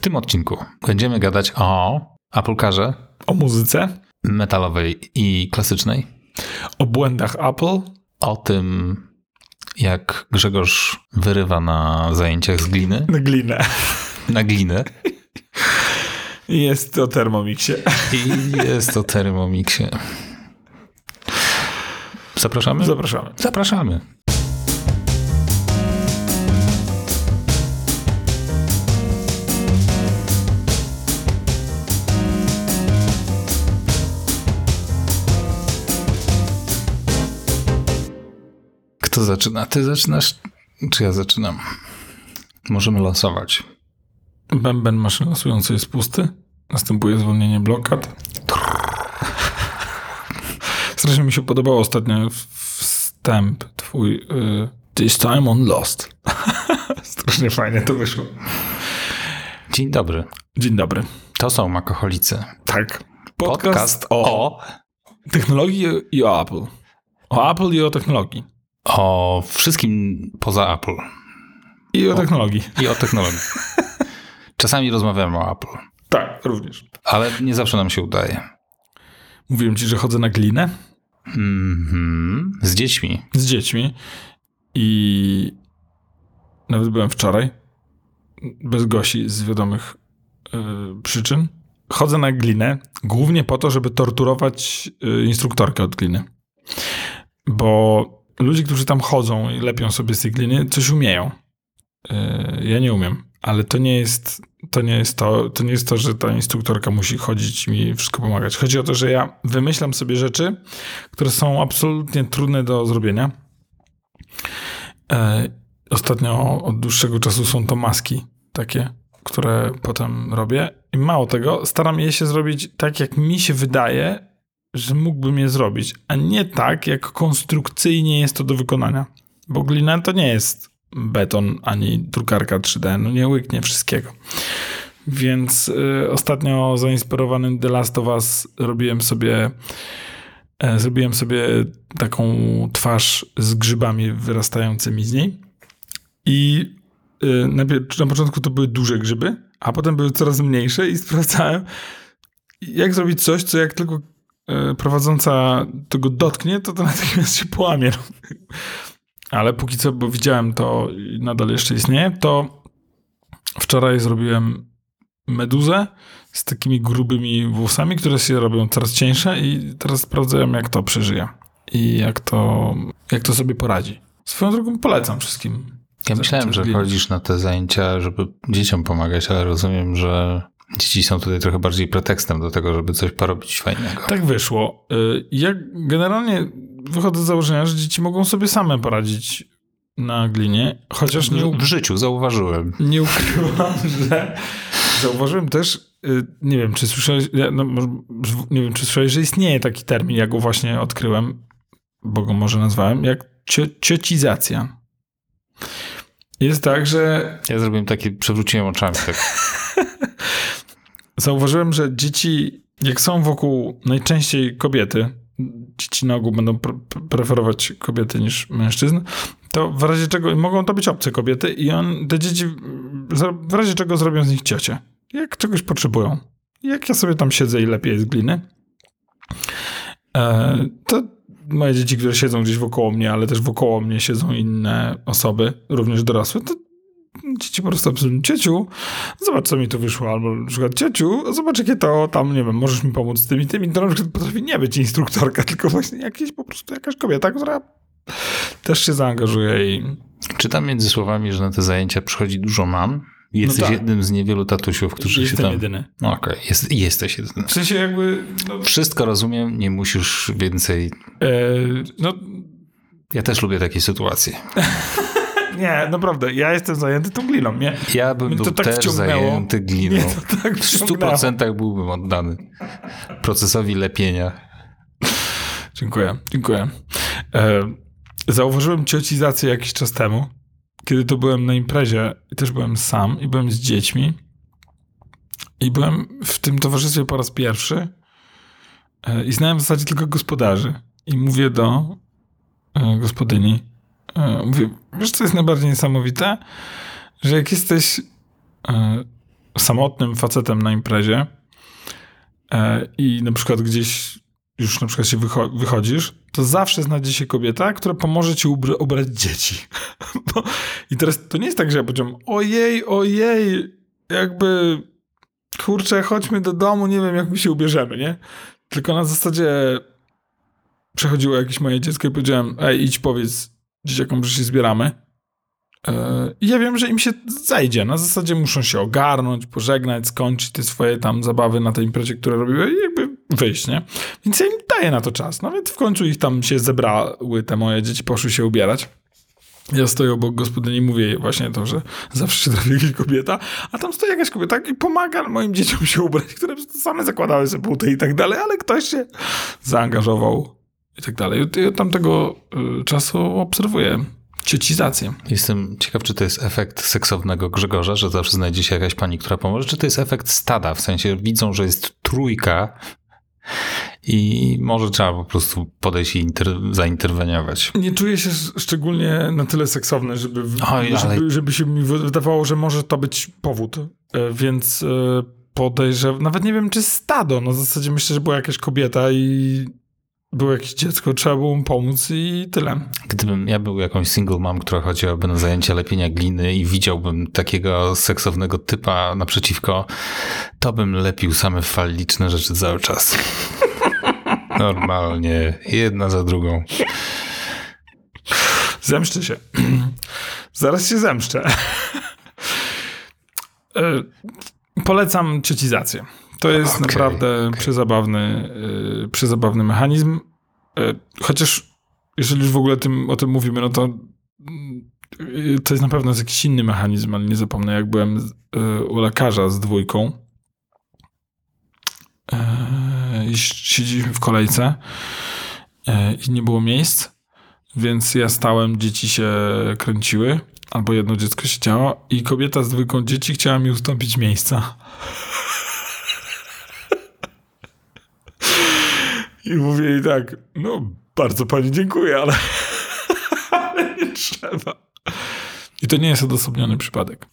W tym odcinku będziemy gadać o Apple Carze, O muzyce, metalowej i klasycznej, o błędach Apple, o tym, jak Grzegorz wyrywa na zajęciach z gliny, na glinę. na glinę Jest o Thermomixie. i jest o Thermomixie. Zapraszamy? Zapraszamy. Zapraszamy. Kto zaczyna? Ty zaczynasz, czy ja zaczynam? Możemy losować. Bęben maszyny losującej jest pusty. Następuje zwolnienie blokad. Strasznie mi się podobało ostatnio wstęp twój. Y, This time on Lost. Strasznie fajnie to wyszło. Dzień dobry. Dzień dobry. To są makoholicy. Tak. Podcast o, technologii i o Apple. O Apple i o technologii. O wszystkim poza Apple. I o technologii. I o technologii. Czasami rozmawiamy o Apple, Tak, również. ale nie zawsze nam się udaje. Mówiłem ci, że chodzę na glinę Mhm. Z dziećmi. z dziećmi i nawet byłem wczoraj bez Gosi z wiadomych y, przyczyn. Chodzę na glinę głównie po to, żeby torturować y, instruktorkę od gliny. Bo ludzie, którzy tam chodzą i lepią sobie z tej gliny, coś umieją. Y, ja nie umiem, ale to nie jest to nie jest to, to nie jest to, że ta instruktorka musi chodzić i mi wszystko pomagać. Chodzi o to, że ja wymyślam sobie rzeczy, które są absolutnie trudne do zrobienia. E, ostatnio od dłuższego czasu są to maski takie, które potem robię. I mało tego, staram je się zrobić tak, jak mi się wydaje, że mógłbym je zrobić, a nie tak, jak konstrukcyjnie jest to do wykonania. Bo glina to nie jest beton ani drukarka 3D, no nie łyknie wszystkiego. Więc y, ostatnio zainspirowanym The Last of Us robiłem sobie e, zrobiłem sobie taką twarz z grzybami wyrastającymi z niej. I y, najpierw, na początku to były duże grzyby, a potem były coraz mniejsze i sprawdzałem, jak zrobić coś, co jak tylko prowadząca tego dotknie, to to natychmiast się połamie. Ale póki co, bo widziałem to i nadal jeszcze istnieje, to wczoraj zrobiłem meduzę z takimi grubymi włosami, które się robią coraz cieńsze i teraz sprawdzałem, jak to przeżyje i jak to, jak to sobie poradzi. Swoją drogą polecam wszystkim. Ja myślałem, że chodzisz na te zajęcia, żeby dzieciom pomagać, ale rozumiem, że dzieci są tutaj trochę bardziej pretekstem do tego, żeby coś porobić fajnego. Tak wyszło. Y, Ja generalnie wychodzę z założenia, że dzieci mogą sobie same poradzić na glinie, chociaż nie, W życiu zauważyłem. nie ukrywam, że zauważyłem też, y, nie wiem, czy słyszałeś, no, nie wiem, czy słyszałeś, że istnieje taki termin, ja go właśnie odkryłem, bo go może nazwałem, jak cio, ciocizacja. Jest tak, że Ja zrobiłem takie, przewróciłem oczami. Tak. zauważyłem, że dzieci, jak są wokół najczęściej kobiety, dzieci na ogół będą pre- preferować kobiety niż mężczyzn, to w razie czego mogą to być obce kobiety i on, te dzieci w razie czego zrobią z nich ciocie. Jak czegoś potrzebują. Jak ja sobie tam siedzę i lepiej z gliny, e, to moje dzieci, które siedzą gdzieś wokoło mnie, ale też wokoło mnie siedzą inne osoby, również dorosłe, to dzieci po prostu absolutnie ciociu, zobacz co mi tu wyszło, albo na przykład ciociu, zobacz jakie to tam, nie wiem, możesz mi pomóc z tym i tym. I to na przykład potrafi nie być instruktorka, tylko właśnie jakieś po prostu jakaś kobieta, która też się zaangażuje i Czytam między słowami, że na te zajęcia przychodzi dużo mam. Jesteś tak. jednym z niewielu tatusiów, którzy się jestem tam... jedyny. No Okej, jest, jesteś jedyny. W sensie jakby, no, Wszystko rozumiem, nie musisz więcej... e, no Ja też lubię takie sytuacje. nie, naprawdę, ja jestem zajęty tą gliną, nie? Ja bym to był tak też wciągnęło. zajęty gliną. Nie, to tak w wciągnęło. 100% byłbym oddany procesowi lepienia. Dziękuję, dziękuję. E, zauważyłem ciocizację jakiś czas temu, kiedy to byłem na imprezie i też byłem sam i byłem z dziećmi i byłem w tym towarzystwie po raz pierwszy e, i znałem w zasadzie tylko gospodarzy i mówię do e, gospodyni, mówię, wiesz co jest najbardziej niesamowite? Że jak jesteś e, samotnym facetem na imprezie e, i na przykład gdzieś już na przykład się wycho- wychodzisz, to zawsze znajdzie się kobieta, która pomoże ci ubr- ubrać dzieci. I teraz to nie jest tak, że ja powiedziałem, ojej, ojej, jakby kurczę, chodźmy do domu, nie wiem, jak my się ubierzemy, nie? Tylko na zasadzie przechodziło jakieś moje dziecko i powiedziałem, ej, idź powiedz dzieciakom, że się zbieramy. E, I ja wiem, że im się zajdzie. Na zasadzie muszą się ogarnąć, pożegnać, skończyć te swoje tam zabawy na tej imprezie, które robiły i jakby wyjść, nie? Więc ja im daję na to czas. No więc w końcu ich tam się zebrały, te moje dzieci poszły się ubierać. Ja stoję obok gospodyni i mówię właśnie to, że zawsze się trafi jakaś kobieta, a tam stoi jakaś kobieta i pomaga moim dzieciom się ubrać, które same zakładały sobie buty i tak dalej, ale ktoś się zaangażował i tak dalej. Od tamtego y, czasu obserwuję ciecizację. Jestem ciekaw, czy to jest efekt seksownego Grzegorza, że zawsze znajdzie się jakaś pani, która pomoże, czy to jest efekt stada, w sensie widzą, że jest trójka i może trzeba po prostu podejść i inter- zainterweniować. Nie czuję się sz- szczególnie na tyle seksowny, żeby, Oj, ale- żeby, żeby się mi wydawało, że może to być powód. E, Więc e, podejrzewam, nawet nie wiem, czy stado. Na zasadzie myślę, że była jakaś kobieta i było jakieś dziecko, trzeba było mu pomóc i tyle. Gdybym ja był jakąś single mom, która chodziłaby na zajęcia lepienia gliny i widziałbym takiego seksownego typa naprzeciwko, to bym lepił same faliczne rzeczy cały czas. Normalnie, jedna za drugą. Zemszczę się. Zaraz się zemszczę. E, Polecam ciecizację. To jest Okej, naprawdę okej. przezabawny, y, przezabawny mechanizm. Y, chociaż jeżeli już w ogóle tym, o tym mówimy, no to y, to jest na pewno jest jakiś inny mechanizm, ale nie zapomnę, jak byłem z- y, u lekarza z dwójką y, i siedzieliśmy w kolejce y, i nie było miejsc, więc ja stałem, dzieci się kręciły, albo jedno dziecko siedziało i kobieta z dwójką dzieci chciała mi ustąpić miejsca. I mówię jej tak, no bardzo pani dziękuję, ale, ale nie trzeba. I to nie jest odosobniony przypadek.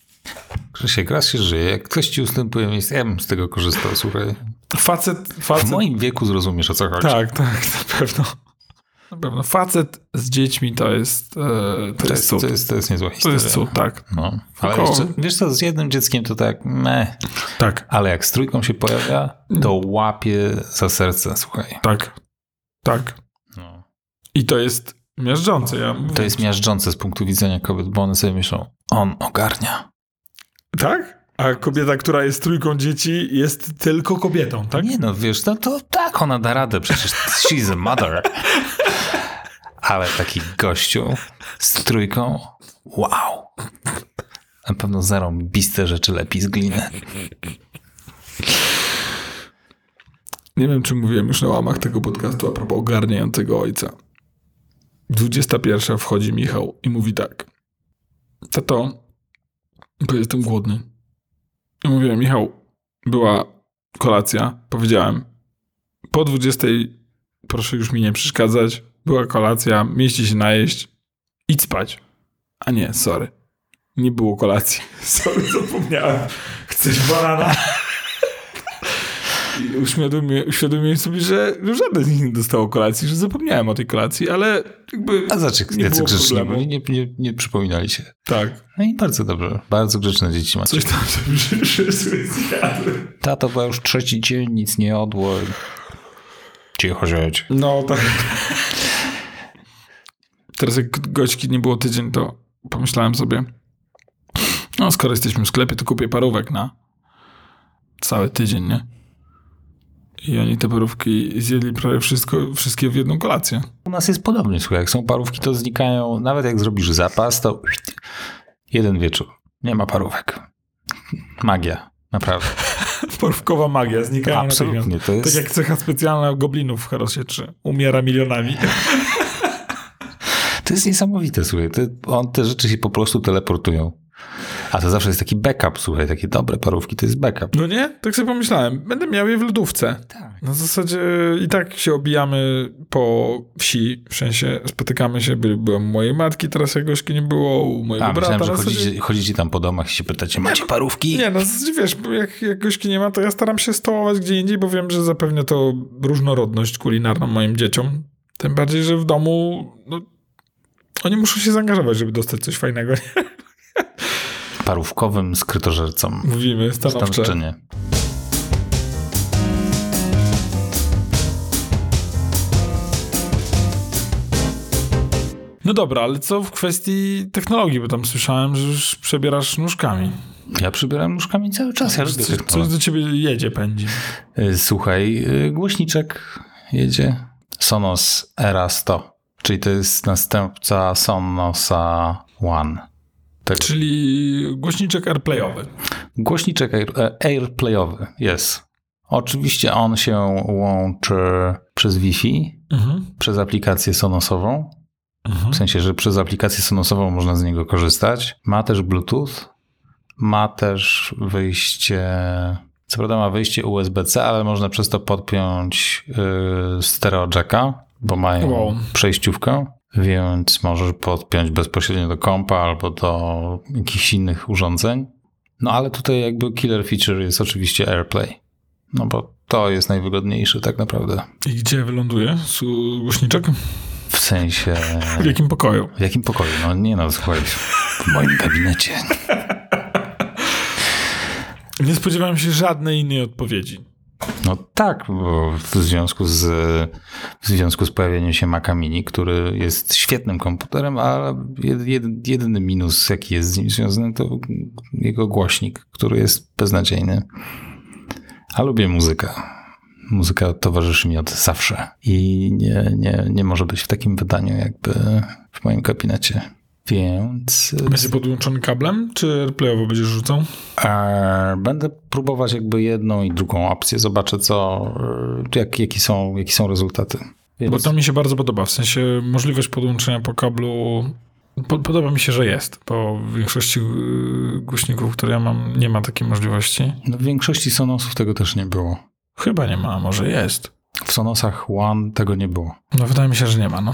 Krzysiek, raz się żyje, jak ktoś ci ustępuje miejsce, ja bym z tego korzystał, słuchaj. Facet, W facet moim wieku zrozumiesz, o co chodzi. Tak, tak, na pewno. Na pewno. Facet z dziećmi to jest, e, to, To jest cud. to, jest, to jest niezła To historia. jest cud, tak. No, ale Tylko- jeszcze, wiesz co, z jednym dzieckiem to tak meh, Tak, ale jak z trójką się pojawia, to łapie za serce, słuchaj. tak, tak. No. I to jest miażdżące. Ja To jest miażdżące z punktu widzenia kobiet, bo one sobie myślą, on ogarnia. Tak? A kobieta, która jest trójką dzieci, jest tylko kobietą, tak? Nie no, wiesz, no to tak, ona da radę, przecież she's a mother. Ale taki gościu z trójką, wow. Na pewno zarąbiste rzeczy lepi z gliny. Nie wiem, czy mówiłem już na łamach tego podcastu a propos ogarniającego ojca. 21 wchodzi Michał i mówi tak. Tato, bo jestem głodny. I Michał, była kolacja, powiedziałem. Po 20 proszę już mi nie przeszkadzać. Była kolacja, mieści się najeść. Idź spać. A nie, sorry. Nie było kolacji. Sorry, zapomniałem. Chcesz banana? I uświadomiłem, uświadomiłem sobie, że żaden z nich nie dostał kolacji, że zapomniałem o tej kolacji, ale jakby... A znaczy, Nie jacy było grzeczni byli, nie, nie, nie przypominali się. Tak. No i bardzo dobrze, bardzo grzeczne dzieci macie. Coś tam sobie zjadły. Tato była już trzeci dzień, nic nie jadło. Cicho siedź. No tak. Teraz jak goćki nie było tydzień, to pomyślałem sobie, no skoro jesteśmy w sklepie, to kupię parówek na cały tydzień, nie? I oni te parówki zjedli prawie wszystko, wszystkie w jedną kolację. U nas jest podobnie, słuchaj, jak są parówki, to znikają, nawet jak zrobisz zapas, to jeden wieczór. Nie ma parówek. Magia, naprawdę. Parówkowa magia, znikają Absolutnie, to jest... Tak jak cecha specjalna goblinów w Herosie 3. Umiera milionami. To jest niesamowite, słuchaj. On, te rzeczy się po prostu teleportują. A to zawsze jest taki backup, słuchaj, takie dobre parówki, to jest backup. No nie? Tak sobie pomyślałem. Będę miał je w lodówce. Tak. Na zasadzie i tak się obijamy po wsi, w sensie spotykamy się, by, byłem u mojej matki, teraz jak gośki nie było, u mojego A, brata. myślałem, że chodzicie, chodzicie tam po domach i się pytacie, macie parówki? Nie, no zasadzie wiesz, jak gośki nie ma, to ja staram się stołować gdzie indziej, bo wiem, że zapewnia to różnorodność kulinarną moim dzieciom. Tym bardziej, że w domu no, oni muszą się zaangażować, żeby dostać coś fajnego. Nie? Parówkowym skrytożercom. Mówimy stanowcze. Stanowczynie. No dobra, ale co w kwestii technologii, bo tam słyszałem, że już przebierasz nóżkami. Ja przybieram nóżkami cały czas, ja Coś, do ciebie jedzie, pędzi. Y, Słuchaj, y, głośniczek jedzie. Sonos Era 100, czyli to jest następca Sonosa One. Tak. Czyli głośniczek airplayowy. Głośniczek air, e, airplayowy, jest. Oczywiście on się łączy przez Wi-Fi, Mhm. przez aplikację Sonosową. Mhm. W sensie, że przez aplikację Sonosową można z niego korzystać. Ma też Bluetooth, ma też wyjście. Co prawda ma wyjście USB-C, ale można przez to podpiąć yy, stereo jacka, bo mają Wow. przejściówkę, więc możesz podpiąć bezpośrednio do kompa albo do jakichś innych urządzeń. No ale tutaj jakby killer feature jest oczywiście AirPlay. No bo to jest najwygodniejsze tak naprawdę. I gdzie wyląduje głośniczek? W sensie. W jakim pokoju? W jakim pokoju? No nie no, słuchaj, w moim gabinecie. Nie spodziewałem się żadnej innej odpowiedzi. No tak, w związku z, w związku z pojawieniem się Maca Mini, który jest świetnym komputerem, a jed, jedyny minus, jaki jest z nim związany, to jego głośnik, który jest beznadziejny. A lubię muzykę. Muzyka towarzyszy mi od zawsze i nie, nie, nie może być w takim wydaniu jakby w moim gabinecie. Więc Będzie podłączony kablem, czy airplayowo będziesz rzucał? E, Będę próbować jakby jedną i drugą opcję. Zobaczę, co, e, jak, jakie, są, jakie są rezultaty. Więc Bo to mi się bardzo podoba. W sensie możliwość podłączenia po kablu. Po, podoba mi się, że jest, bo w większości yy, głośników, które ja mam, nie ma takiej możliwości. no, w większości Sonosów tego też nie było. Chyba nie ma, może jest. W Sonosach One tego nie było. No wydaje mi się, że nie ma. No.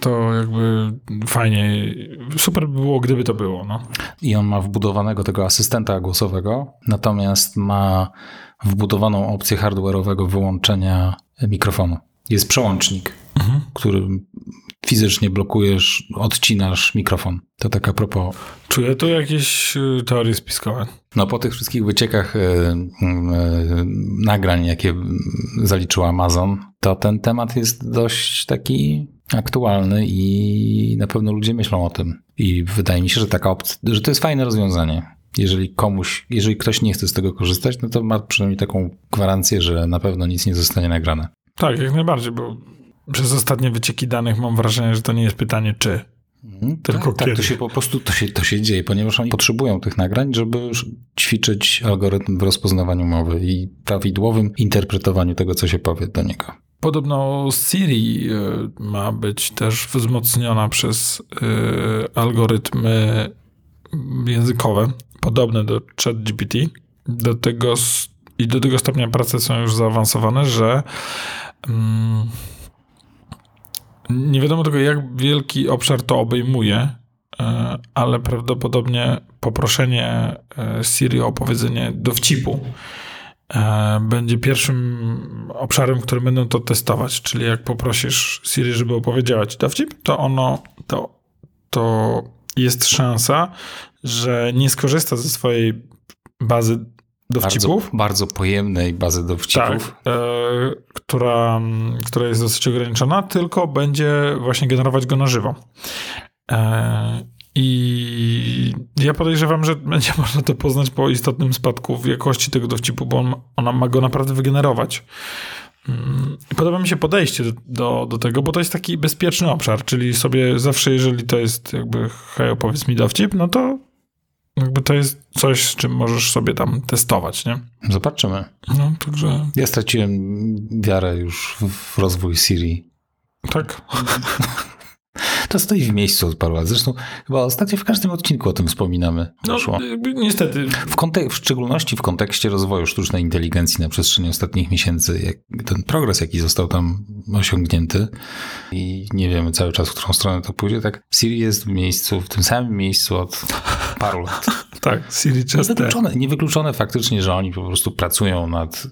To jakby fajnie. Super by było, gdyby to było. No. I on ma wbudowanego tego asystenta głosowego, natomiast ma wbudowaną opcję hardware'owego wyłączenia mikrofonu. Jest przełącznik, Mhm. którym fizycznie blokujesz, odcinasz mikrofon. To tak a propos Czuję tu jakieś yy, teorie spiskowe. No po tych wszystkich wyciekach e, e, nagrań, jakie mm, zaliczył Amazon, to ten temat jest dość taki aktualny i na pewno ludzie myślą o tym. I wydaje mi się, że taka opcja, że to jest fajne rozwiązanie. Jeżeli komuś, jeżeli ktoś nie chce z tego korzystać, no to ma przynajmniej taką gwarancję, że na pewno nic nie zostanie nagrane. Tak, jak najbardziej, bo przez ostatnie wycieki danych mam wrażenie, że to nie jest pytanie czy. Tylko tak, tak, kiedy. to się po prostu to się, to się dzieje, ponieważ oni potrzebują tych nagrań, żeby ćwiczyć algorytm w rozpoznawaniu mowy i prawidłowym interpretowaniu tego, co się powie do niego. Podobno Siri y, ma być też wzmocniona przez y, algorytmy językowe, podobne do ChatGPT. Do tego i do tego stopnia prace są już zaawansowane, że mm, nie wiadomo tego, jak wielki obszar to obejmuje, y, ale prawdopodobnie poproszenie y, Siri o opowiedzenie dowcipu e, będzie pierwszym obszarem, w którym będą to testować. Czyli jak poprosisz Siri, żeby opowiedziała ci dowcip, to ono, to, to jest szansa, że nie skorzysta ze swojej bazy dowcipów. bardzo pojemnej bazy Tak, dowcipów. e, która, która jest dosyć ograniczona, tylko będzie właśnie generować go na żywo. E, I ja podejrzewam, że będzie można to poznać po istotnym spadku w jakości tego dowcipu, bo on, ona ma go naprawdę wygenerować. Mm, Podoba mi się podejście do, do, do tego, bo to jest taki bezpieczny obszar, czyli sobie zawsze, jeżeli to jest jakby, hej, opowiedz mi dowcip, no to jakby to jest coś, z czym możesz sobie tam testować, nie? Zobaczymy. No, także Ja straciłem wiarę już w rozwój Siri. tak. To stoi w miejscu od paru lat. Zresztą chyba ostatnio w każdym odcinku o tym wspominamy. No, niestety. W, kontek- w szczególności w kontekście rozwoju sztucznej inteligencji na przestrzeni ostatnich miesięcy, jak, ten progres, jaki został tam osiągnięty i nie wiemy cały czas, w którą stronę to pójdzie, tak Siri jest w miejscu, w tym samym miejscu od paru lat. Tak, Siri Chester. Niewykluczone, niewykluczone faktycznie, że oni po prostu pracują nad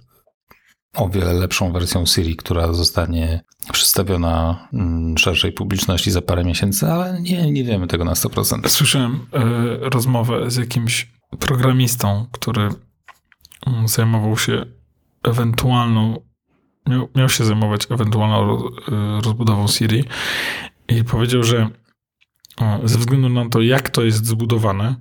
o wiele lepszą wersją Siri, która zostanie przedstawiona mm, szerszej publiczności za parę miesięcy, ale nie, nie wiemy tego na 100%. Słyszałem y, rozmowę z jakimś programistą, który mm, zajmował się ewentualną, miał, miał się zajmować ewentualną y, rozbudową Siri i powiedział, że ze względu na to, jak to jest zbudowane,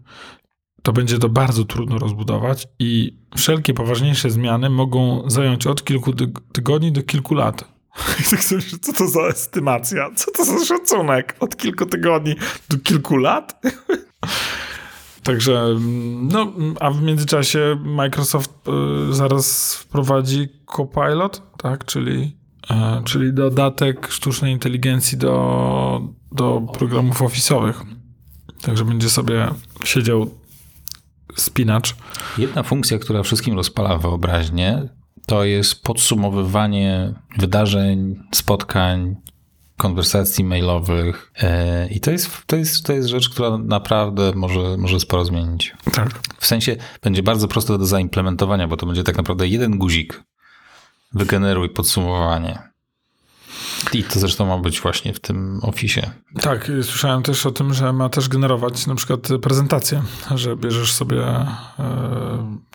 to będzie to bardzo trudno rozbudować i wszelkie poważniejsze zmiany mogą zająć od kilku tyg- tygodni do kilku lat. I tak co to za estymacja? Co to za szacunek? Od kilku tygodni do kilku lat? Także, no, a w międzyczasie Microsoft y, zaraz wprowadzi Copilot, tak, czyli, czyli dodatek sztucznej inteligencji do, do programów office'owych. Także będzie sobie siedział spinacz. Jedna funkcja, która wszystkim rozpala wyobraźnię, to jest podsumowywanie wydarzeń, spotkań, konwersacji mailowych. E, I to jest, to, jest, to jest rzecz, która naprawdę może, może sporo zmienić. Tak. W sensie będzie bardzo proste do zaimplementowania, bo to będzie tak naprawdę jeden guzik. Wygeneruj podsumowanie. I to zresztą ma być właśnie w tym ofisie. Tak, słyszałem też o tym, że ma też generować na przykład prezentację, że bierzesz sobie e,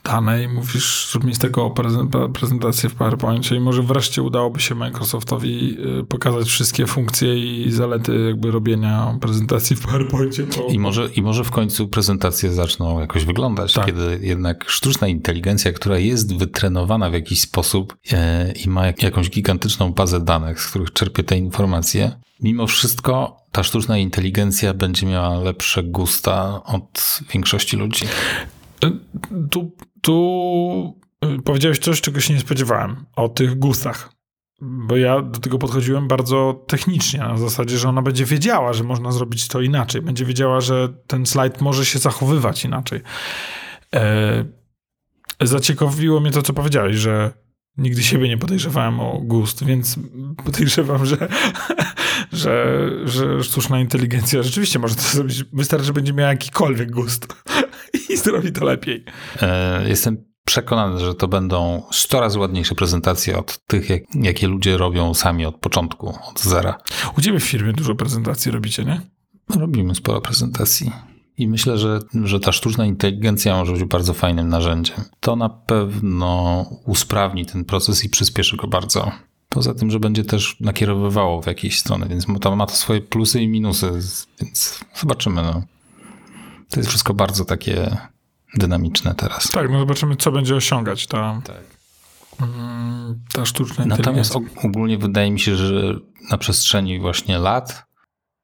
dane i mówisz, zrób mi z tego prezen- prezentację w PowerPoincie i może wreszcie udałoby się Microsoftowi e, pokazać wszystkie funkcje i zalety jakby robienia prezentacji w PowerPoincie. Bo... I może, I może w końcu prezentacje zaczną jakoś wyglądać, Tak. kiedy jednak sztuczna inteligencja, która jest wytrenowana w jakiś sposób e, i ma jak, jakąś gigantyczną bazę danych, z których czerpie te informacje, mimo wszystko ta sztuczna inteligencja będzie miała lepsze gusta od większości ludzi. Tu, tu y, powiedziałeś coś, czego się nie spodziewałem o tych gustach. Bo ja do tego podchodziłem bardzo technicznie, na zasadzie, że ona będzie wiedziała, że można zrobić to inaczej. Będzie wiedziała, że ten slajd może się zachowywać inaczej. E, zaciekawiło mnie to, co powiedziałeś, że nigdy siebie nie podejrzewałem o gust, więc podejrzewam, że, że, że sztuczna inteligencja rzeczywiście może to zrobić. Wystarczy, że będzie miała jakikolwiek gust i zrobi to lepiej. E, Jestem przekonany, że to będą 100 razy ładniejsze prezentacje od tych, jak, jakie ludzie robią sami od początku, od zera. U ciebie w firmie dużo prezentacji robicie, nie? Robimy sporo prezentacji. I myślę, że, że ta sztuczna inteligencja może być bardzo fajnym narzędziem. To na pewno usprawni ten proces i przyspieszy go bardzo. Poza tym, że będzie też nakierowywało w jakieś strony, więc ma to, ma to swoje plusy i minusy, więc zobaczymy. No. To jest wszystko bardzo takie dynamiczne teraz. Tak, no zobaczymy, co będzie osiągać ta, Tak. mm, ta sztuczna Natomiast inteligencja. og- ogólnie wydaje mi się, że na przestrzeni właśnie lat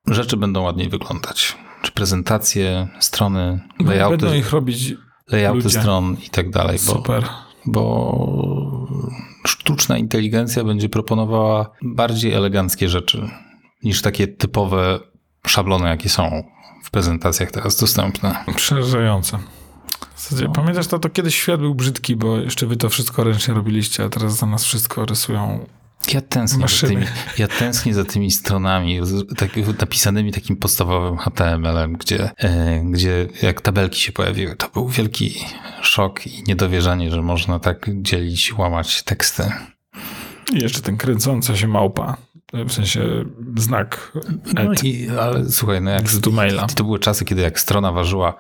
rzeczy będą ładniej wyglądać. Czy prezentacje, strony, layouty, Będą ich robić layouty ludzie. stron i tak dalej, bo, super. bo sztuczna inteligencja będzie proponowała bardziej eleganckie rzeczy niż takie typowe szablony, jakie są w prezentacjach teraz dostępne. Przerażające. W zasadzie, No. Pamiętasz, to, to kiedyś świat był brzydki, bo jeszcze wy to wszystko ręcznie robiliście, a teraz za nas wszystko rysują. Ja tęsknię, za Maszyny. tymi, ja tęsknię za tymi stronami tak, napisanymi takim podstawowym HTML-em, gdzie, e, gdzie jak tabelki się pojawiły, to był wielki szok i niedowierzanie, że można tak dzielić, łamać teksty. I jeszcze ten kręcąca się małpa. W sensie znak No i, ale słuchaj, no jak z do maila. to były czasy, kiedy jak strona ważyła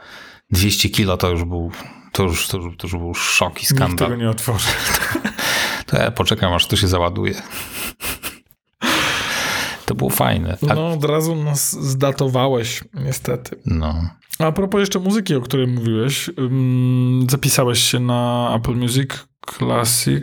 200 kilo, to już był, to już, to już, to już był szok i Nikt tego skandal. nie otworzy. To ja poczekam, aż to się załaduje. To było fajne. A, No od razu nas zdatowałeś, niestety. no. A propos jeszcze muzyki, o której mówiłeś, ym, zapisałeś się na Apple Music Classic,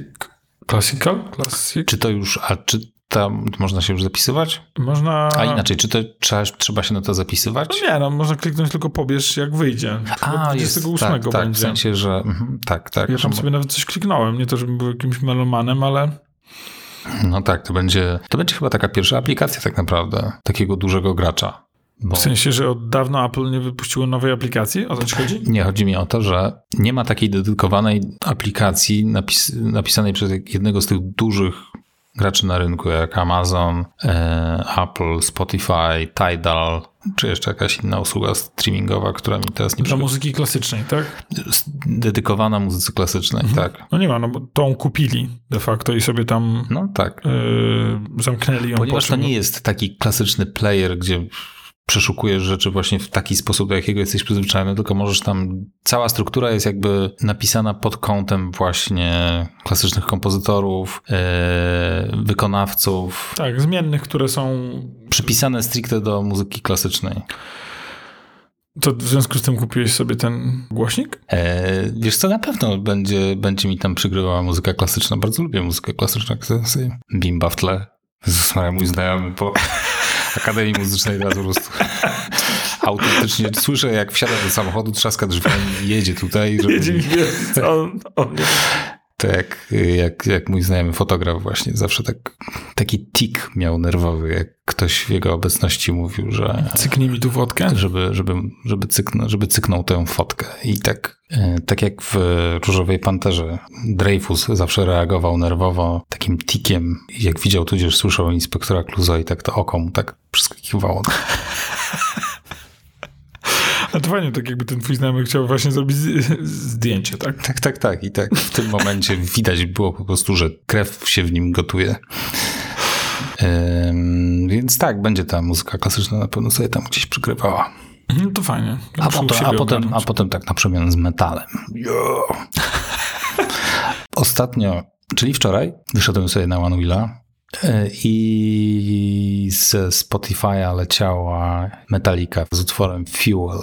Classical? Classic? Czy to już, a czy tam można się już zapisywać? Można... A inaczej, czy to trzeba, trzeba się na to zapisywać? No nie, no można kliknąć tylko pobierz jak wyjdzie. A, jest, 28 tak, tak, w będzie. sensie, że mhm, tak, tak. Ja tam sobie nawet coś kliknąłem, nie to, żebym był jakimś melomanem, ale No tak, to będzie, to będzie chyba taka pierwsza aplikacja tak naprawdę, takiego dużego gracza. Bo... W sensie, że od dawna Apple nie wypuściło nowej aplikacji? O co ci chodzi? Nie, chodzi mi o to, że nie ma takiej dedykowanej aplikacji napis napisanej przez jednego z tych dużych graczy na rynku, jak Amazon, e, Apple, Spotify, Tidal, czy jeszcze jakaś inna usługa streamingowa, która mi teraz nie Dla muzyki klasycznej, tak? Dedykowana muzyce klasycznej, tak. No nie ma, no bo tą kupili de facto i sobie tam No tak. yy, zamknęli ją. Ponieważ po to nie jest taki klasyczny player, gdzie przeszukujesz rzeczy właśnie w taki sposób, do jakiego jesteś przyzwyczajony, tylko możesz tam, cała struktura jest jakby napisana pod kątem właśnie klasycznych kompozytorów, e, wykonawców, Tak, zmiennych, które są... przypisane stricte do muzyki klasycznej. To w związku z tym kupiłeś sobie ten głośnik? E, wiesz co, na pewno będzie, będzie mi tam przygrywała muzyka klasyczna. Bardzo lubię muzykę klasyczną. jak sobie Bimba w tle. Maria, mój znajomy po Akademii Muzycznej po prostu autentycznie słyszę, jak wsiada do samochodu, trzaska drzwiami i jedzie tutaj. Żeby... Jedzie mi on, on. To jak, jak, jak mój znajomy fotograf właśnie zawsze tak, taki tik miał nerwowy, jak ktoś w jego obecności mówił, że Cyknij mi tu wodkę. żeby, żeby, żeby, cyknął, żeby cyknął tę fotkę. I tak, e, tak jak w Różowej Panterze Dreyfus zawsze reagował nerwowo takim tikiem. Jak widział tudzież słyszał inspektora Cluzo i tak to oko mu tak przeskakiwało. A to fajnie, tak jakby ten twój znajomy chciał właśnie zrobić z- zdjęcie, tak? Tak, tak, tak. I tak w tym momencie widać było po prostu, że krew się w nim gotuje. Ym, więc tak, będzie ta muzyka klasyczna na pewno sobie tam gdzieś przykrywała. Mhm, to fajnie. A potem, a, potem, a potem tak na przemian z metalem. Yo. Ostatnio, czyli wczoraj, wyszedłem sobie na One Wheela e, i ze Spotify'a leciała Metallica z utworem Fuel.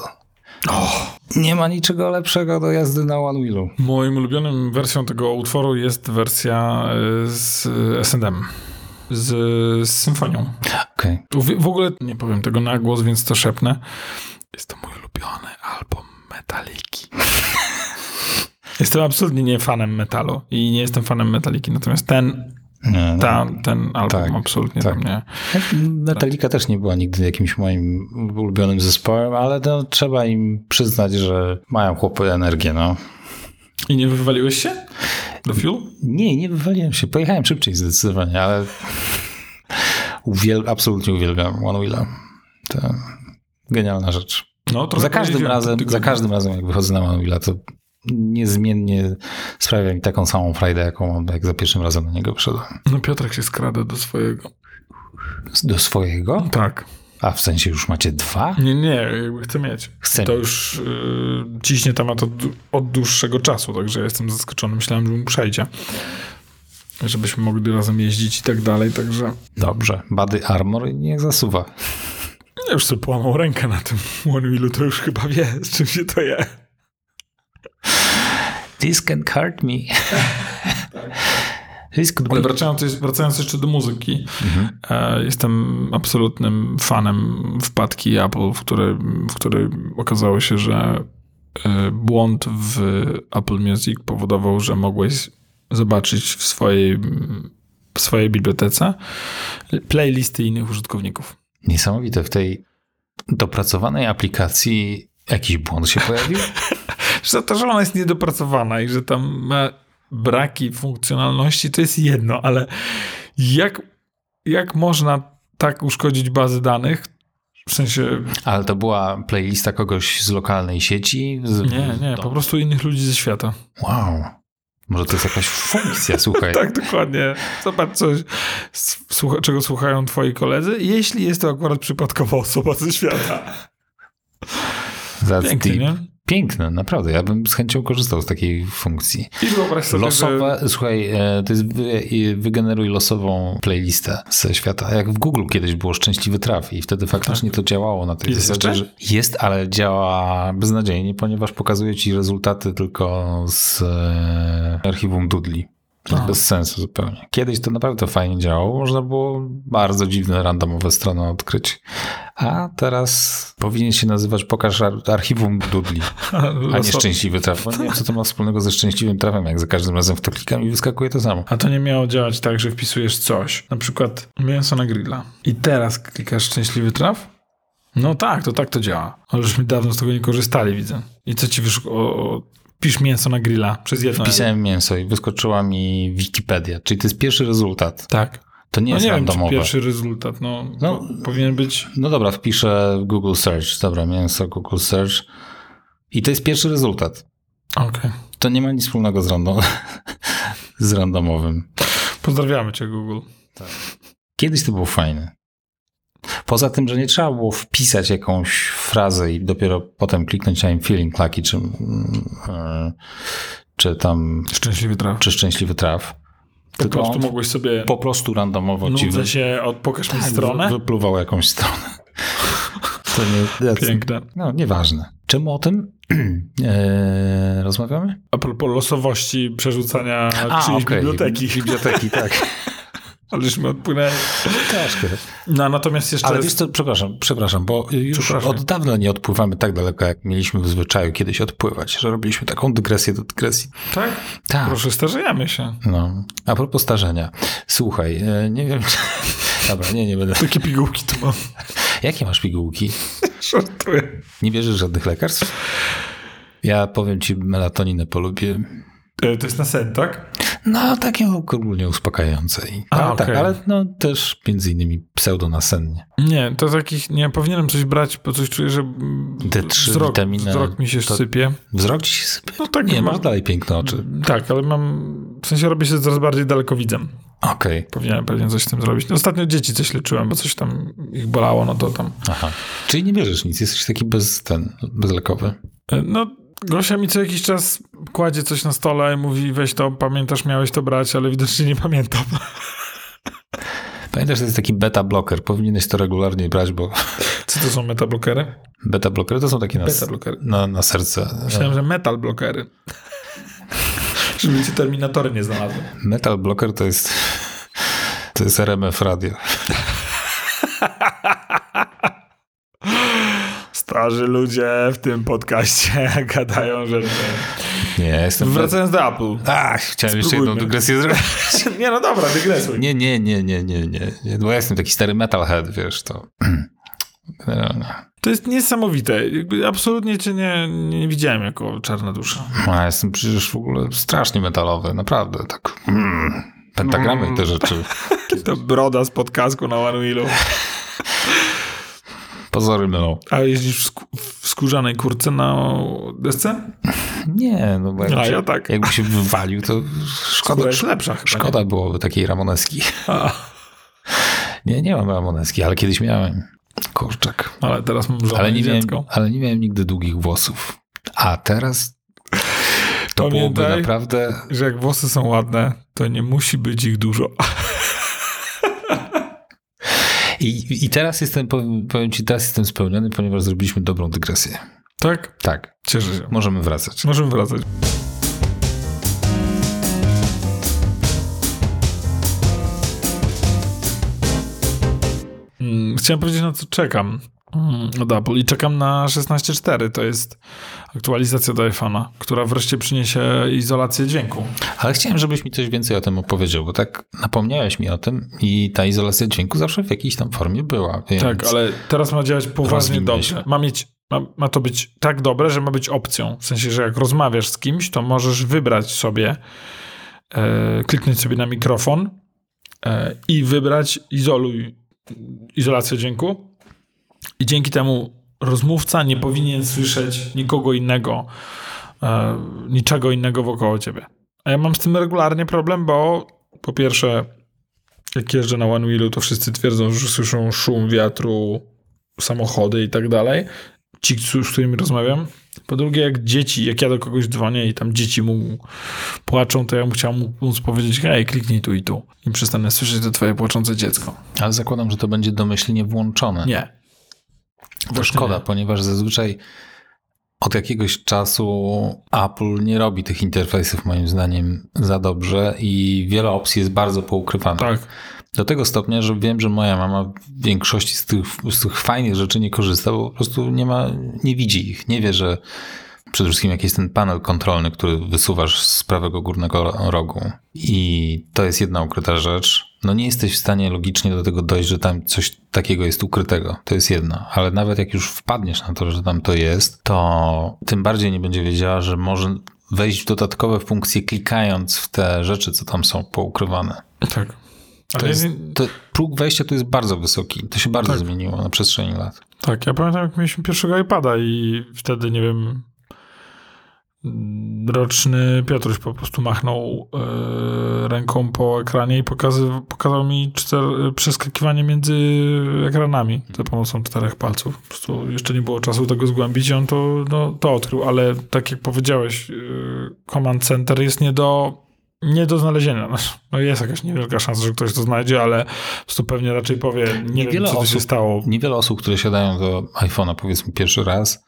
Nie ma niczego lepszego do jazdy na One Wheelu. Moim ulubionym wersją tego utworu jest wersja y, z S&M. Z, z symfonią. Okej. W, w ogóle nie powiem tego na głos, więc to szepnę. Jest to mój ulubiony album Metaliki. jestem absolutnie nie fanem metalu i nie jestem fanem Metaliki, natomiast ten. Ta, ten album Tak, absolutnie tak. mnie. Metallica też nie była nigdy jakimś moim ulubionym zespołem, ale no, trzeba im przyznać, że mają chłopy energię, no. I nie wywaliłeś się do Fuel? Nie, nie wywaliłem się. Pojechałem szybciej zdecydowanie, ale uwiel- absolutnie uwielbiam One Wheela. To genialna rzecz. No, Za każdym razem, za każdym razem jak wychodzę na One Wheela, to niezmiennie sprawia mi taką samą frajdę, jaką mam, jak za pierwszym razem na niego wszedłem. No Piotrek się skrada do swojego. Do swojego? Tak. A w sensie już macie dwa? Nie, nie, jakby chcę mieć. Chcę To mieć. już y, ciśnie temat od, od dłuższego czasu, także jestem zaskoczony. Myślałem, że mu przejdzie. Żebyśmy mogli razem jeździć i tak dalej, także Dobrze. Body Armor niech zasuwa. ja już sobie połamał rękę na tym One Wheelu, to już chyba wie, z czym się to je. This can hurt me. Ale wracając, wracając jeszcze do muzyki, e, jestem absolutnym fanem wpadki Apple, w której, w której okazało się, że e, błąd w Apple Music powodował, że mogłeś zobaczyć w swojej, w swojej bibliotece playlisty innych użytkowników. Niesamowite. W tej dopracowanej aplikacji jakiś błąd się pojawił? Że to, że ona jest niedopracowana i że tam ma braki funkcjonalności, to jest jedno, ale jak, jak można tak uszkodzić bazy danych? W sensie, Ale to była playlista kogoś z lokalnej sieci? Z... nie, nie, po prostu innych ludzi ze świata. Wow. Może to jest jakaś funkcja, słuchaj. Tak, dokładnie. Zobacz coś, słucha, czego słuchają twoi koledzy, jeśli jest to akurat przypadkowa osoba ze świata. That's Pięknie, deep. nie? Piękne, naprawdę. Ja bym z chęcią korzystał z takiej funkcji. I sobie, że... Losowe, słuchaj, e, to jest wygeneruj losową playlistę ze świata. Jak w Google kiedyś było szczęśliwy traf i wtedy faktycznie to działało na tej Jest zasadzie, że jest, ale działa beznadziejnie, ponieważ pokazuje ci rezultaty tylko z e, archiwum Doodli. A. bez sensu zupełnie. Kiedyś to naprawdę fajnie działało. Można było bardzo dziwne, randomowe strony odkryć. A teraz powinien się nazywać Pokaż ar- archiwum Doodli, a nie szczęśliwy traf. Nie wiem, co to ma wspólnego ze szczęśliwym trafem, jak za każdym razem w to klikam i wyskakuje to samo. A to nie miało działać tak, że wpisujesz coś, na przykład mięso na grilla i teraz klikasz szczęśliwy traf No tak, to tak to działa. Ale żeśmy dawno z tego nie korzystali, widzę. I co ci wyszło? Pisz mięso na grilla przez jedno. Wpisałem mięso i wyskoczyła mi Wikipedia, czyli to jest pierwszy rezultat. Tak. To nie No jest nie wiem, czy randomowe. pierwszy rezultat. No, No. po, powinien być. No dobra, wpiszę Google Search. Dobra, mięso, Google Search. I to jest pierwszy rezultat. Okej. To nie ma nic wspólnego z, random... z randomowym. Pozdrawiamy cię, Google. Kiedyś to było fajne. Poza tym, że nie trzeba było wpisać jakąś frazę i dopiero potem kliknąć na I'm feeling lucky, czy, mm, e, czy tam, Szczęśliwy traf. czy szczęśliwy traf. Po Tylko prostu mogłeś sobie. po prostu randomowo ci Nudzę się, od, pokaż mi tak, stronę. wy, wypluwał jakąś stronę. To nie, Piękne. no, nieważne. Czemu o tym e, rozmawiamy? A propos losowości przerzucania czyjejś okej. biblioteki. Biblioteki, tak. Aleśmy odpłynęli. Troszkę. No, natomiast jeszcze Ale wiesz co, przepraszam, przepraszam, bo już Przepraszam. od dawna nie odpływamy tak daleko, jak mieliśmy w zwyczaju kiedyś odpływać, że robiliśmy taką dygresję do dygresji. Tak? Tak. Proszę, starzejemy się. No. A propos starzenia. Słuchaj, e, nie wiem, czy... Dobra, nie, nie będę. Takie pigułki tu mam. Jakie masz pigułki? Żartuję. Nie wierzysz w żadnych lekarstw? Ja powiem ci, melatoninę polubię. E, To jest na sen, tak? No, takie ogólnie uspokajające. I, A, no, tak, okej. ale no, też między innymi pseudonasennie. Nie, to takich, nie, powinienem coś brać, bo coś czuję, że Te trzy wzrok, witaminy, wzrok mi się to- sypie. Wzrok ci się sypie? No tak, Nie, mam- masz dalej piękne oczy. Tak, ale mam, w sensie robię się coraz bardziej dalekowidzem. Okej, Powinienem pewnie coś z tym zrobić. Ostatnio dzieci coś leczyłem, bo coś tam ich bolało, no to tam. aha. Czyli nie wierzysz nic, jesteś taki bez, ten, bezlekowy. E, No, Gosia mi co jakiś czas kładzie coś na stole i mówi, weź to, pamiętasz, miałeś to brać, ale widocznie nie pamiętam. Pamiętasz, to jest taki beta blocker, powinieneś to regularnie brać, bo Co to są metablokery? beta blockery to są takie na, blokery. na, na serce. Myślałem, że metal blokery. Żeby ci terminatory nie znalazły. Metal blocker to jest to jest RMF radio. Starzy ludzie w tym podcaście gadają, że... Nie, ja jestem... Wracając do Apple. Ach, chciałem jeszcze jedną Spróbujmy. dygresję zrobić. Nie, no dobra, dygresuj. Nie, nie, nie, nie, nie, nie, nie, bo ja jestem taki stary metalhead, wiesz, to... Generalnie. To jest niesamowite. Jakby absolutnie cię nie, nie widziałem jako czarna dusza. A ja jestem przecież w ogóle strasznie metalowy, naprawdę, tak... Mm, pentagramy i te rzeczy. To broda z podkasku na One Wheelu. Pozory mylą. A jeździsz w, sku- w skórzanej kurce na desce? Nie, no bo jakby, A się, ja tak. jakby się wywalił, to szkoda, lepsza chyba, szkoda byłoby takiej ramoneski. A, Nie, nie mam ramoneski, ale kiedyś miałem. Kurczak. ale teraz mam Ale nie, miałem, ale nie miałem nigdy długich włosów. A teraz to byłoby Pamiętaj, naprawdę... że jak włosy są ładne, to nie musi być ich dużo. I, I teraz jestem, powiem, ci, teraz jestem spełniony, ponieważ zrobiliśmy dobrą dygresję. Tak? Tak, Cieszę się. możemy wracać. Możemy wracać. Mm, Chciałem powiedzieć, na co czekam od Apple i czekam na 16.4. To jest aktualizacja do iPhone'a, która wreszcie przyniesie izolację dźwięku. Ale chciałem, żebyś mi coś więcej o tym opowiedział, bo tak napomniałeś mi o tym i ta izolacja dźwięku zawsze w jakiejś tam formie była. Tak, ale teraz ma działać poważnie dobrze. się. Ma, mieć, ma, ma to być tak dobre, że ma być opcją. W sensie, że jak rozmawiasz z kimś, to możesz wybrać sobie, e, kliknąć sobie na mikrofon e, i wybrać izoluj, izolację dźwięku. I dzięki temu rozmówca nie powinien słyszeć nikogo innego, e, niczego innego wokoło ciebie. A ja mam z tym regularnie problem, bo po pierwsze, jak jeżdżę na One Wheelu, to wszyscy twierdzą, że słyszą szum wiatru, samochody i tak dalej. Ci, z którymi rozmawiam. Po drugie, jak dzieci, jak ja do kogoś dzwonię i tam dzieci mu płaczą, to ja bym chciał mu móc powiedzieć, hej, kliknij tu i tu. I przestanę słyszeć to twoje płaczące dziecko. Ale zakładam, że to będzie domyślnie włączone. Nie. To szkoda, nie. ponieważ zazwyczaj od jakiegoś czasu Apple nie robi tych interfejsów moim zdaniem za dobrze i wiele opcji jest bardzo poukrywanych. Tak. Do tego stopnia, że wiem, że moja mama w większości z tych, z tych fajnych rzeczy nie korzysta, bo po prostu nie ma, nie widzi ich, nie wie, że przede wszystkim jaki jest ten panel kontrolny, który wysuwasz z prawego górnego rogu. I to jest jedna ukryta rzecz. No nie jesteś w stanie logicznie do tego dojść, że tam coś takiego jest ukrytego. To jest jedna. Ale nawet jak już wpadniesz na to, że tam to jest, to tym bardziej nie będzie wiedziała, że może wejść w dodatkowe funkcje klikając w te rzeczy, co tam są poukrywane. Tak. To jest, to, próg wejścia tu jest bardzo wysoki. To się bardzo Tak. zmieniło na przestrzeni lat. Tak, ja pamiętam, jak mieliśmy pierwszego iPada i wtedy, nie wiem, roczny Piotruś po prostu machnął e, ręką po ekranie i pokazy, pokazał mi czter, przeskakiwanie między ekranami za pomocą czterech palców. Po prostu jeszcze nie było czasu tego zgłębić i on to, no, to odkrył, ale tak jak powiedziałeś, e, Command Center jest nie do, nie do znalezienia. No, No jest jakaś niewielka szansa, że ktoś to znajdzie, ale po prostu pewnie raczej powie, nie wiem, Niewiele co to się osób- stało. Niewiele osób, które siadają do iPhone'a powiedzmy pierwszy raz,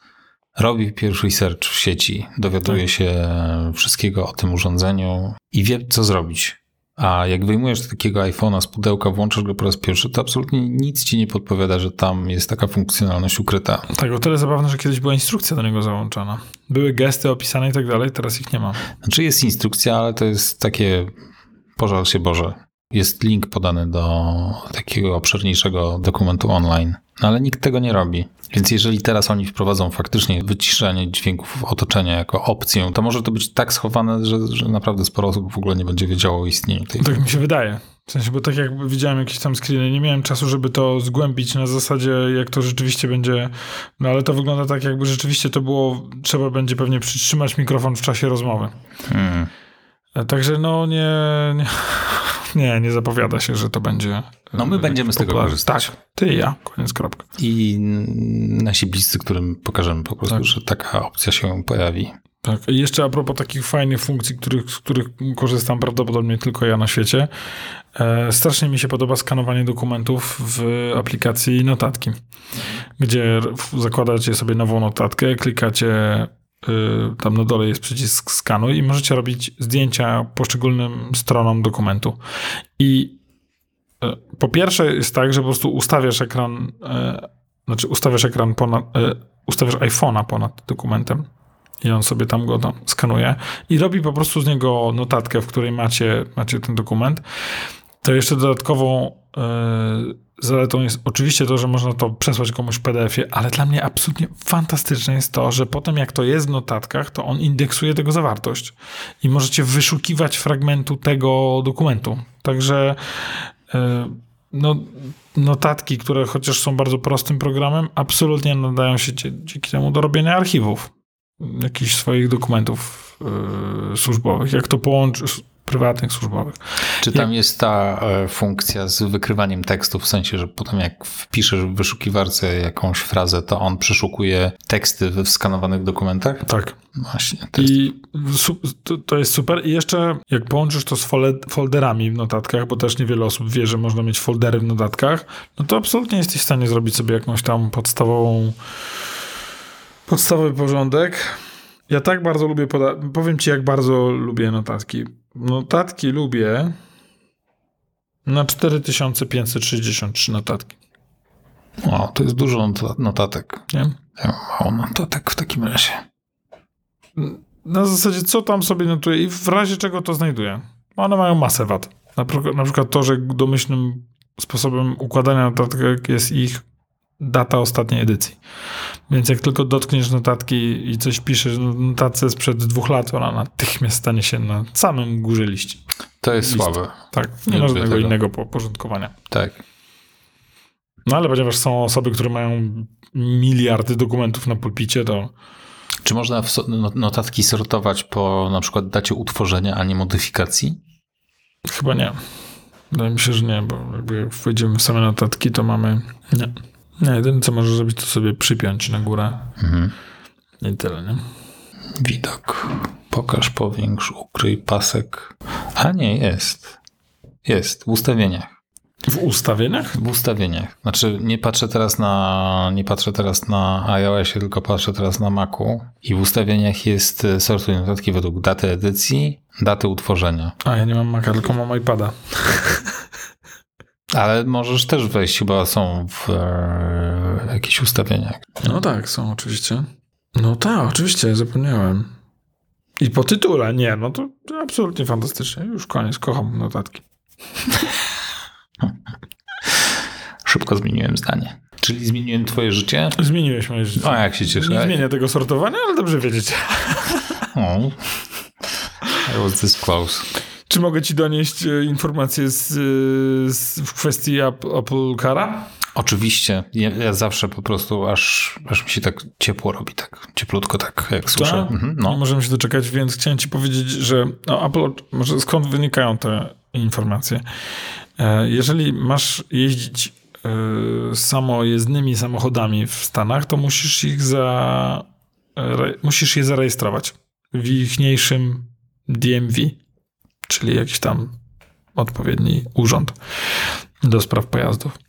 robi pierwszy search w sieci, dowiaduje Tak. się wszystkiego o tym urządzeniu i wie, co zrobić. A jak wyjmujesz takiego iPhone'a z pudełka, włączasz go po raz pierwszy, to absolutnie nic ci nie podpowiada, że tam jest taka funkcjonalność ukryta. Tak, o tyle zabawne, że kiedyś była instrukcja do niego załączana. Były gesty opisane i tak dalej, teraz ich nie ma. Znaczy jest instrukcja, ale to jest takie pożal się Boże. Jest link podany do takiego obszerniejszego dokumentu online, no ale nikt tego nie robi. Więc jeżeli teraz oni wprowadzą faktycznie wyciszanie dźwięków otoczenia jako opcję, to może to być tak schowane, że, że naprawdę sporo osób w ogóle nie będzie wiedziało o istnieniu tej. Tak mi się wydaje. W sensie, bo tak jak widziałem jakieś tam screeny, nie miałem czasu, żeby to zgłębić na zasadzie, jak to rzeczywiście będzie. No ale to wygląda tak, jakby rzeczywiście to było, trzeba będzie pewnie przytrzymać mikrofon w czasie rozmowy. Hmm. E, Także no nie, nie, nie, nie zapowiada się, że to będzie. No my e, będziemy z tego korzystać. Tak, ty i ja, koniec kropka. I nasi bliscy, którym pokażemy po prostu, Tak. że taka opcja się pojawi. Tak. I jeszcze a propos takich fajnych funkcji, których, z których korzystam prawdopodobnie tylko ja na świecie. E, strasznie mi się podoba skanowanie dokumentów w aplikacji notatki, gdzie zakładacie sobie nową notatkę, klikacie, tam na dole jest przycisk skanuj i możecie robić zdjęcia poszczególnym stronom dokumentu. I e, po pierwsze jest tak, że po prostu ustawiasz ekran, e, znaczy ustawiasz ekran ponad, ustawiasz iPhone'a ponad dokumentem i on sobie tam go tam skanuje i robi po prostu z niego notatkę, w której macie, macie ten dokument. To jeszcze dodatkową e, zaletą jest oczywiście to, że można to przesłać komuś w PDF-ie, ale dla mnie absolutnie fantastyczne jest to, że potem jak to jest w notatkach, to on indeksuje tego zawartość i możecie wyszukiwać fragmentu tego dokumentu. Także e, no, notatki, które chociaż są bardzo prostym programem, absolutnie nadają się dzięki temu do robienia archiwów jakichś swoich dokumentów yy, służbowych. Jak to połączysz, prywatnych, służbowych. Czy tam jest ta e, funkcja z wykrywaniem tekstu, w sensie, że potem jak wpiszesz w wyszukiwarce jakąś frazę, to on przeszukuje teksty we wskanowanych dokumentach? Tak. Właśnie. To jest, I to, jest super. I jeszcze jak połączysz to z folderami w notatkach, bo też niewiele osób wie, że można mieć foldery w notatkach, no to absolutnie jesteś w stanie zrobić sobie jakąś tam podstawową podstawowy porządek. Ja tak bardzo lubię, powiem ci jak bardzo lubię notatki. Notatki lubię na 4563 notatki. o, to jest dużo not- notatek. Nie? Ja mam mało notatek w takim razie. na zasadzie, co tam sobie notuję i w razie czego to znajduję. One mają masę wad. Na, na przykład to, że domyślnym sposobem układania notatek jest ich data ostatniej edycji. Więc jak tylko dotkniesz notatki i coś piszesz w notatce sprzed dwóch lat, ona natychmiast stanie się na samym górze liści. To jest List. słabe. Tak, Nie nie ma żadnego tego. innego po- porządkowania. Tak. No ale ponieważ są osoby, które mają miliardy dokumentów na pulpicie, to Czy można no- notatki sortować po na przykład dacie utworzenia, a nie modyfikacji? Chyba nie. Wydaje mi się, że nie, bo jakby jak wejdziemy w same notatki, to mamy. Nie. Nie, jedyne co możesz zrobić, to sobie przypiąć na górę. Mhm. I tyle, nie? Widok. Pokaż, powiększ, ukryj, pasek. A nie, jest. Jest, w ustawieniach. W ustawieniach? W ustawieniach. Znaczy, nie patrzę teraz na, nie patrzę teraz na iOSie, tylko patrzę teraz na Macu. I w ustawieniach jest e, sortuj notatki według daty edycji, daty utworzenia. A ja nie mam Maca, tylko mam iPada. Ale możesz też wejść, chyba są w e, jakichś ustawieniach. No tak, są oczywiście. No tak, oczywiście, zapomniałem. I po tytule, nie, no to, to absolutnie fantastycznie. Już koniec, kocham notatki. Szybko zmieniłem zdanie. Czyli zmieniłem twoje życie? Zmieniłeś moje życie. O, jak się cieszę. Nie zmienię tego sortowania, ale dobrze wiedzieć. O. I was this close. Czy mogę ci donieść e, informacje z, e, z, w kwestii Apple, Cara? Oczywiście. Ja, ja, zawsze po prostu aż, aż mi się tak ciepło robi, tak cieplutko, tak jak słyszę. Tak? Mhm, Nie no. możemy się doczekać, więc chciałem ci powiedzieć, że no, Apple, może skąd wynikają te informacje? E, Jeżeli masz jeździć samojezdnymi samochodami w Stanach, to musisz ich za, musisz je zarejestrować w ichniejszym DMV, czyli jakiś tam odpowiedni urząd do spraw pojazdów.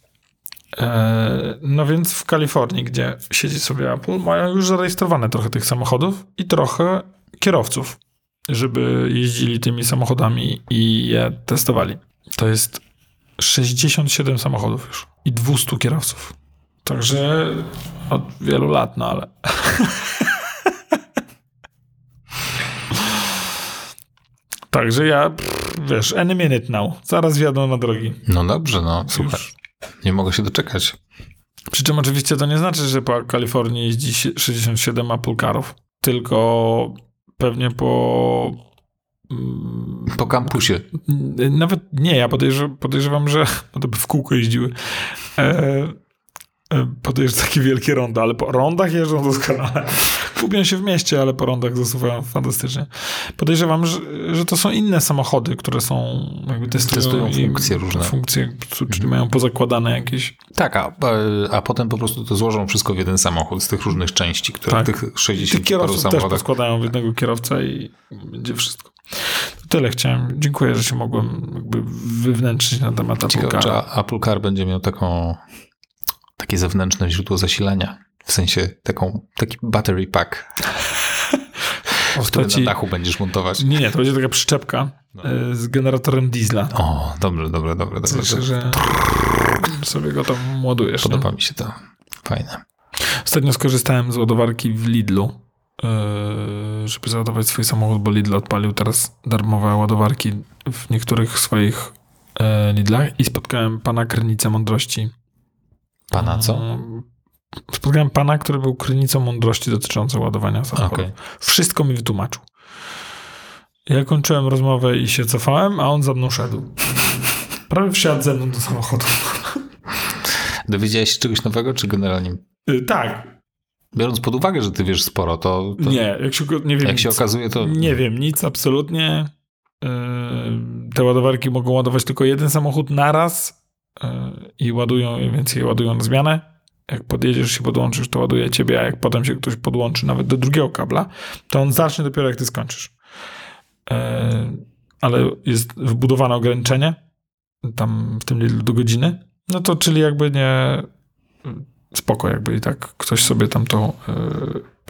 E, No więc w Kalifornii, gdzie siedzi sobie Apple, mają już zarejestrowane trochę tych samochodów i trochę kierowców, żeby jeździli tymi samochodami i je testowali. To jest 67 samochodów już i 200 kierowców. Także od wielu lat, no ale. Także ja, pff, wiesz, any minute now. Zaraz wjadą na drogi. no dobrze, no super. Już. Nie mogę się doczekać. Przy czym oczywiście to nie znaczy, że po Kalifornii jeździ si- 67 Apple Carów, tylko pewnie po... mm, Po kampusie. Nawet nie, ja podejrzewam, że no to by w kółko jeździły. E, e, podejrzewam takie wielkie ronda, ale po rondach jeżdżą doskonale. Gubią się w mieście, ale po rondach zasuwają fantastycznie. Podejrzewam, że, że to są inne samochody, które są jakby testują, Testują funkcje różne. Mhm. Funkcje, czyli mają pozakładane jakieś Tak, a, a- potem po prostu to złożą wszystko w jeden samochód z tych różnych części, które Tak. tych Tych 60 paru kierowców też samochodach. poskładają w jednego kierowca i będzie wszystko. To tyle chciałem. Dziękuję, że się mogłem jakby wywnętrzyć na temat Apple Ciekawe, Cara. Apple Car będzie miał taką, takie zewnętrzne źródło zasilania. W sensie taką, taki battery pack, W który postaci... na dachu będziesz montować. Nie, nie, to będzie taka przyczepka No. e, z generatorem diesla. O, dobrze, dobre, dobre. Myślę, że sobie go tam ładujesz. nie? Podoba mi się to. Fajne. Ostatnio skorzystałem z ładowarki w Lidlu, e, żeby załadować swój samochód, bo Lidl odpalił teraz darmowe ładowarki w niektórych swoich e, Lidlach i spotkałem pana Krynicę Mądrości. Pana co? Mm, Spotkałem pana, który był krynicą mądrości dotyczącą ładowania samochodu. Okej. Wszystko mi wytłumaczył. Ja kończyłem rozmowę i się cofałem, a on za mną szedł. Prawie wsiadł ze mną do samochodu. Dowiedziałeś się czegoś nowego, czy generalnie? Y, tak. Biorąc pod uwagę, że ty wiesz sporo, to, to Nie, jak się, nie wiem jak się nic. okazuje, to Nie wiem, nic absolutnie. Yy, Te ładowarki mogą ładować tylko jeden samochód naraz yy, i ładują, więc je ładują na zmianę. Jak podjedziesz się podłączysz, to ładuje ciebie, a jak potem się ktoś podłączy nawet do drugiego kabla, to on zacznie dopiero jak ty skończysz. Yy, Ale jest wbudowane ograniczenie tam w tym Lidlu do godziny, no to czyli jakby nie spoko, jakby i tak ktoś sobie tam to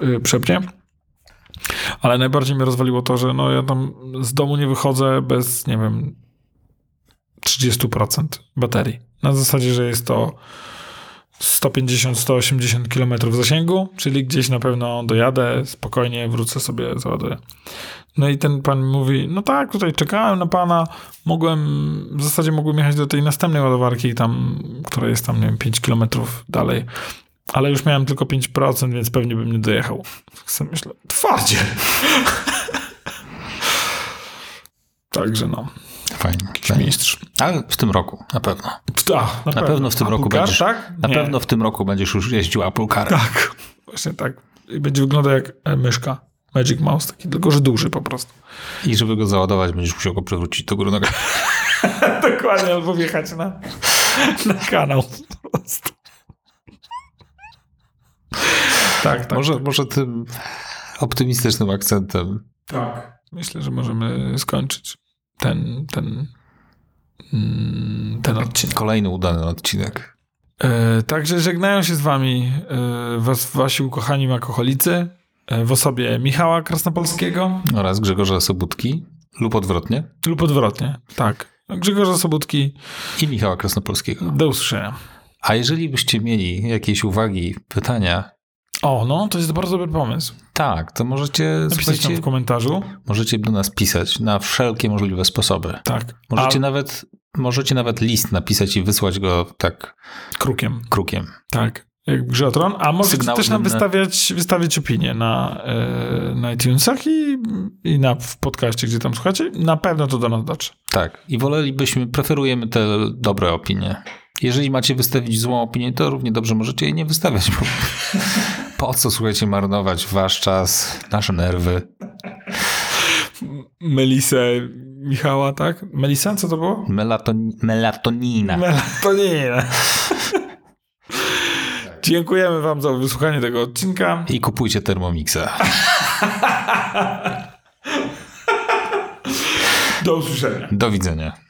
yy, yy, przepnie. Ale najbardziej mnie rozwaliło to, że no ja tam z domu nie wychodzę bez, nie wiem, 30% baterii. Na zasadzie, że jest to 150-180 km zasięgu, czyli gdzieś na pewno dojadę, spokojnie wrócę sobie, załaduję. No i ten pan mówi, no tak, tutaj czekałem na pana, mogłem, w zasadzie mogłem jechać do tej następnej ładowarki tam, która jest tam, nie wiem, 5 km dalej, ale już miałem tylko 5%, więc pewnie bym nie dojechał. Tak sobie myślę, twardzie. Także no, fajnie. jakiś mistrz. Ale w tym roku, na pewno. Ta, na, Na pewno w tym roku Apple Car, będziesz- tak? Na Nie. pewno w tym roku będziesz już jeździł Apple Car. Tak, właśnie tak. I będzie wyglądał jak e, myszka. Magic Mouse, taki, tylko że duży po prostu. I żeby go załadować, będziesz musiał go przewrócić do góry nogami. Dokładnie, albo wjechać na, na kanał po prostu. Tak, tak. Może, może tym optymistycznym akcentem. Tak. Myślę, że możemy skończyć ten, ten, mm, ten odcinek. Kolejny udany odcinek. E, także żegnają się z wami e, was, wasi ukochani makoholicy e, w osobie Michała Krasnopolskiego Oraz Grzegorza Sobutki lub odwrotnie. lub odwrotnie. Tak. Grzegorza Sobutki. I Michała Krasnopolskiego. Do usłyszenia. A jeżeli byście mieli jakieś uwagi, pytania, O, no, to jest bardzo dobry pomysł. Tak, to możecie, Napisać słuchajcie, w komentarzu. możecie do nas pisać na wszelkie możliwe sposoby. Tak. Możecie A, nawet, możecie nawet list napisać i wysłać go tak Krukiem. krukiem. Tak. Jak grze. A możecie Sygnał też nam wystawiać, wystawić opinie na, e, na iTunesach i, i na, w podcaście, gdzie tam słuchacie. Na pewno to do nas dotrze. Tak. I wolelibyśmy, preferujemy te dobre opinie. Jeżeli macie wystawić złą opinię, to równie dobrze możecie jej nie wystawiać, bo po co, słuchajcie, marnować wasz czas, nasze nerwy. Melisę Michała, tak? Melisa, co to było? Melaton, melatonina. Melatoninę. Dziękujemy wam za wysłuchanie tego odcinka. I kupujcie Thermomixa. Do usłyszenia. Do widzenia.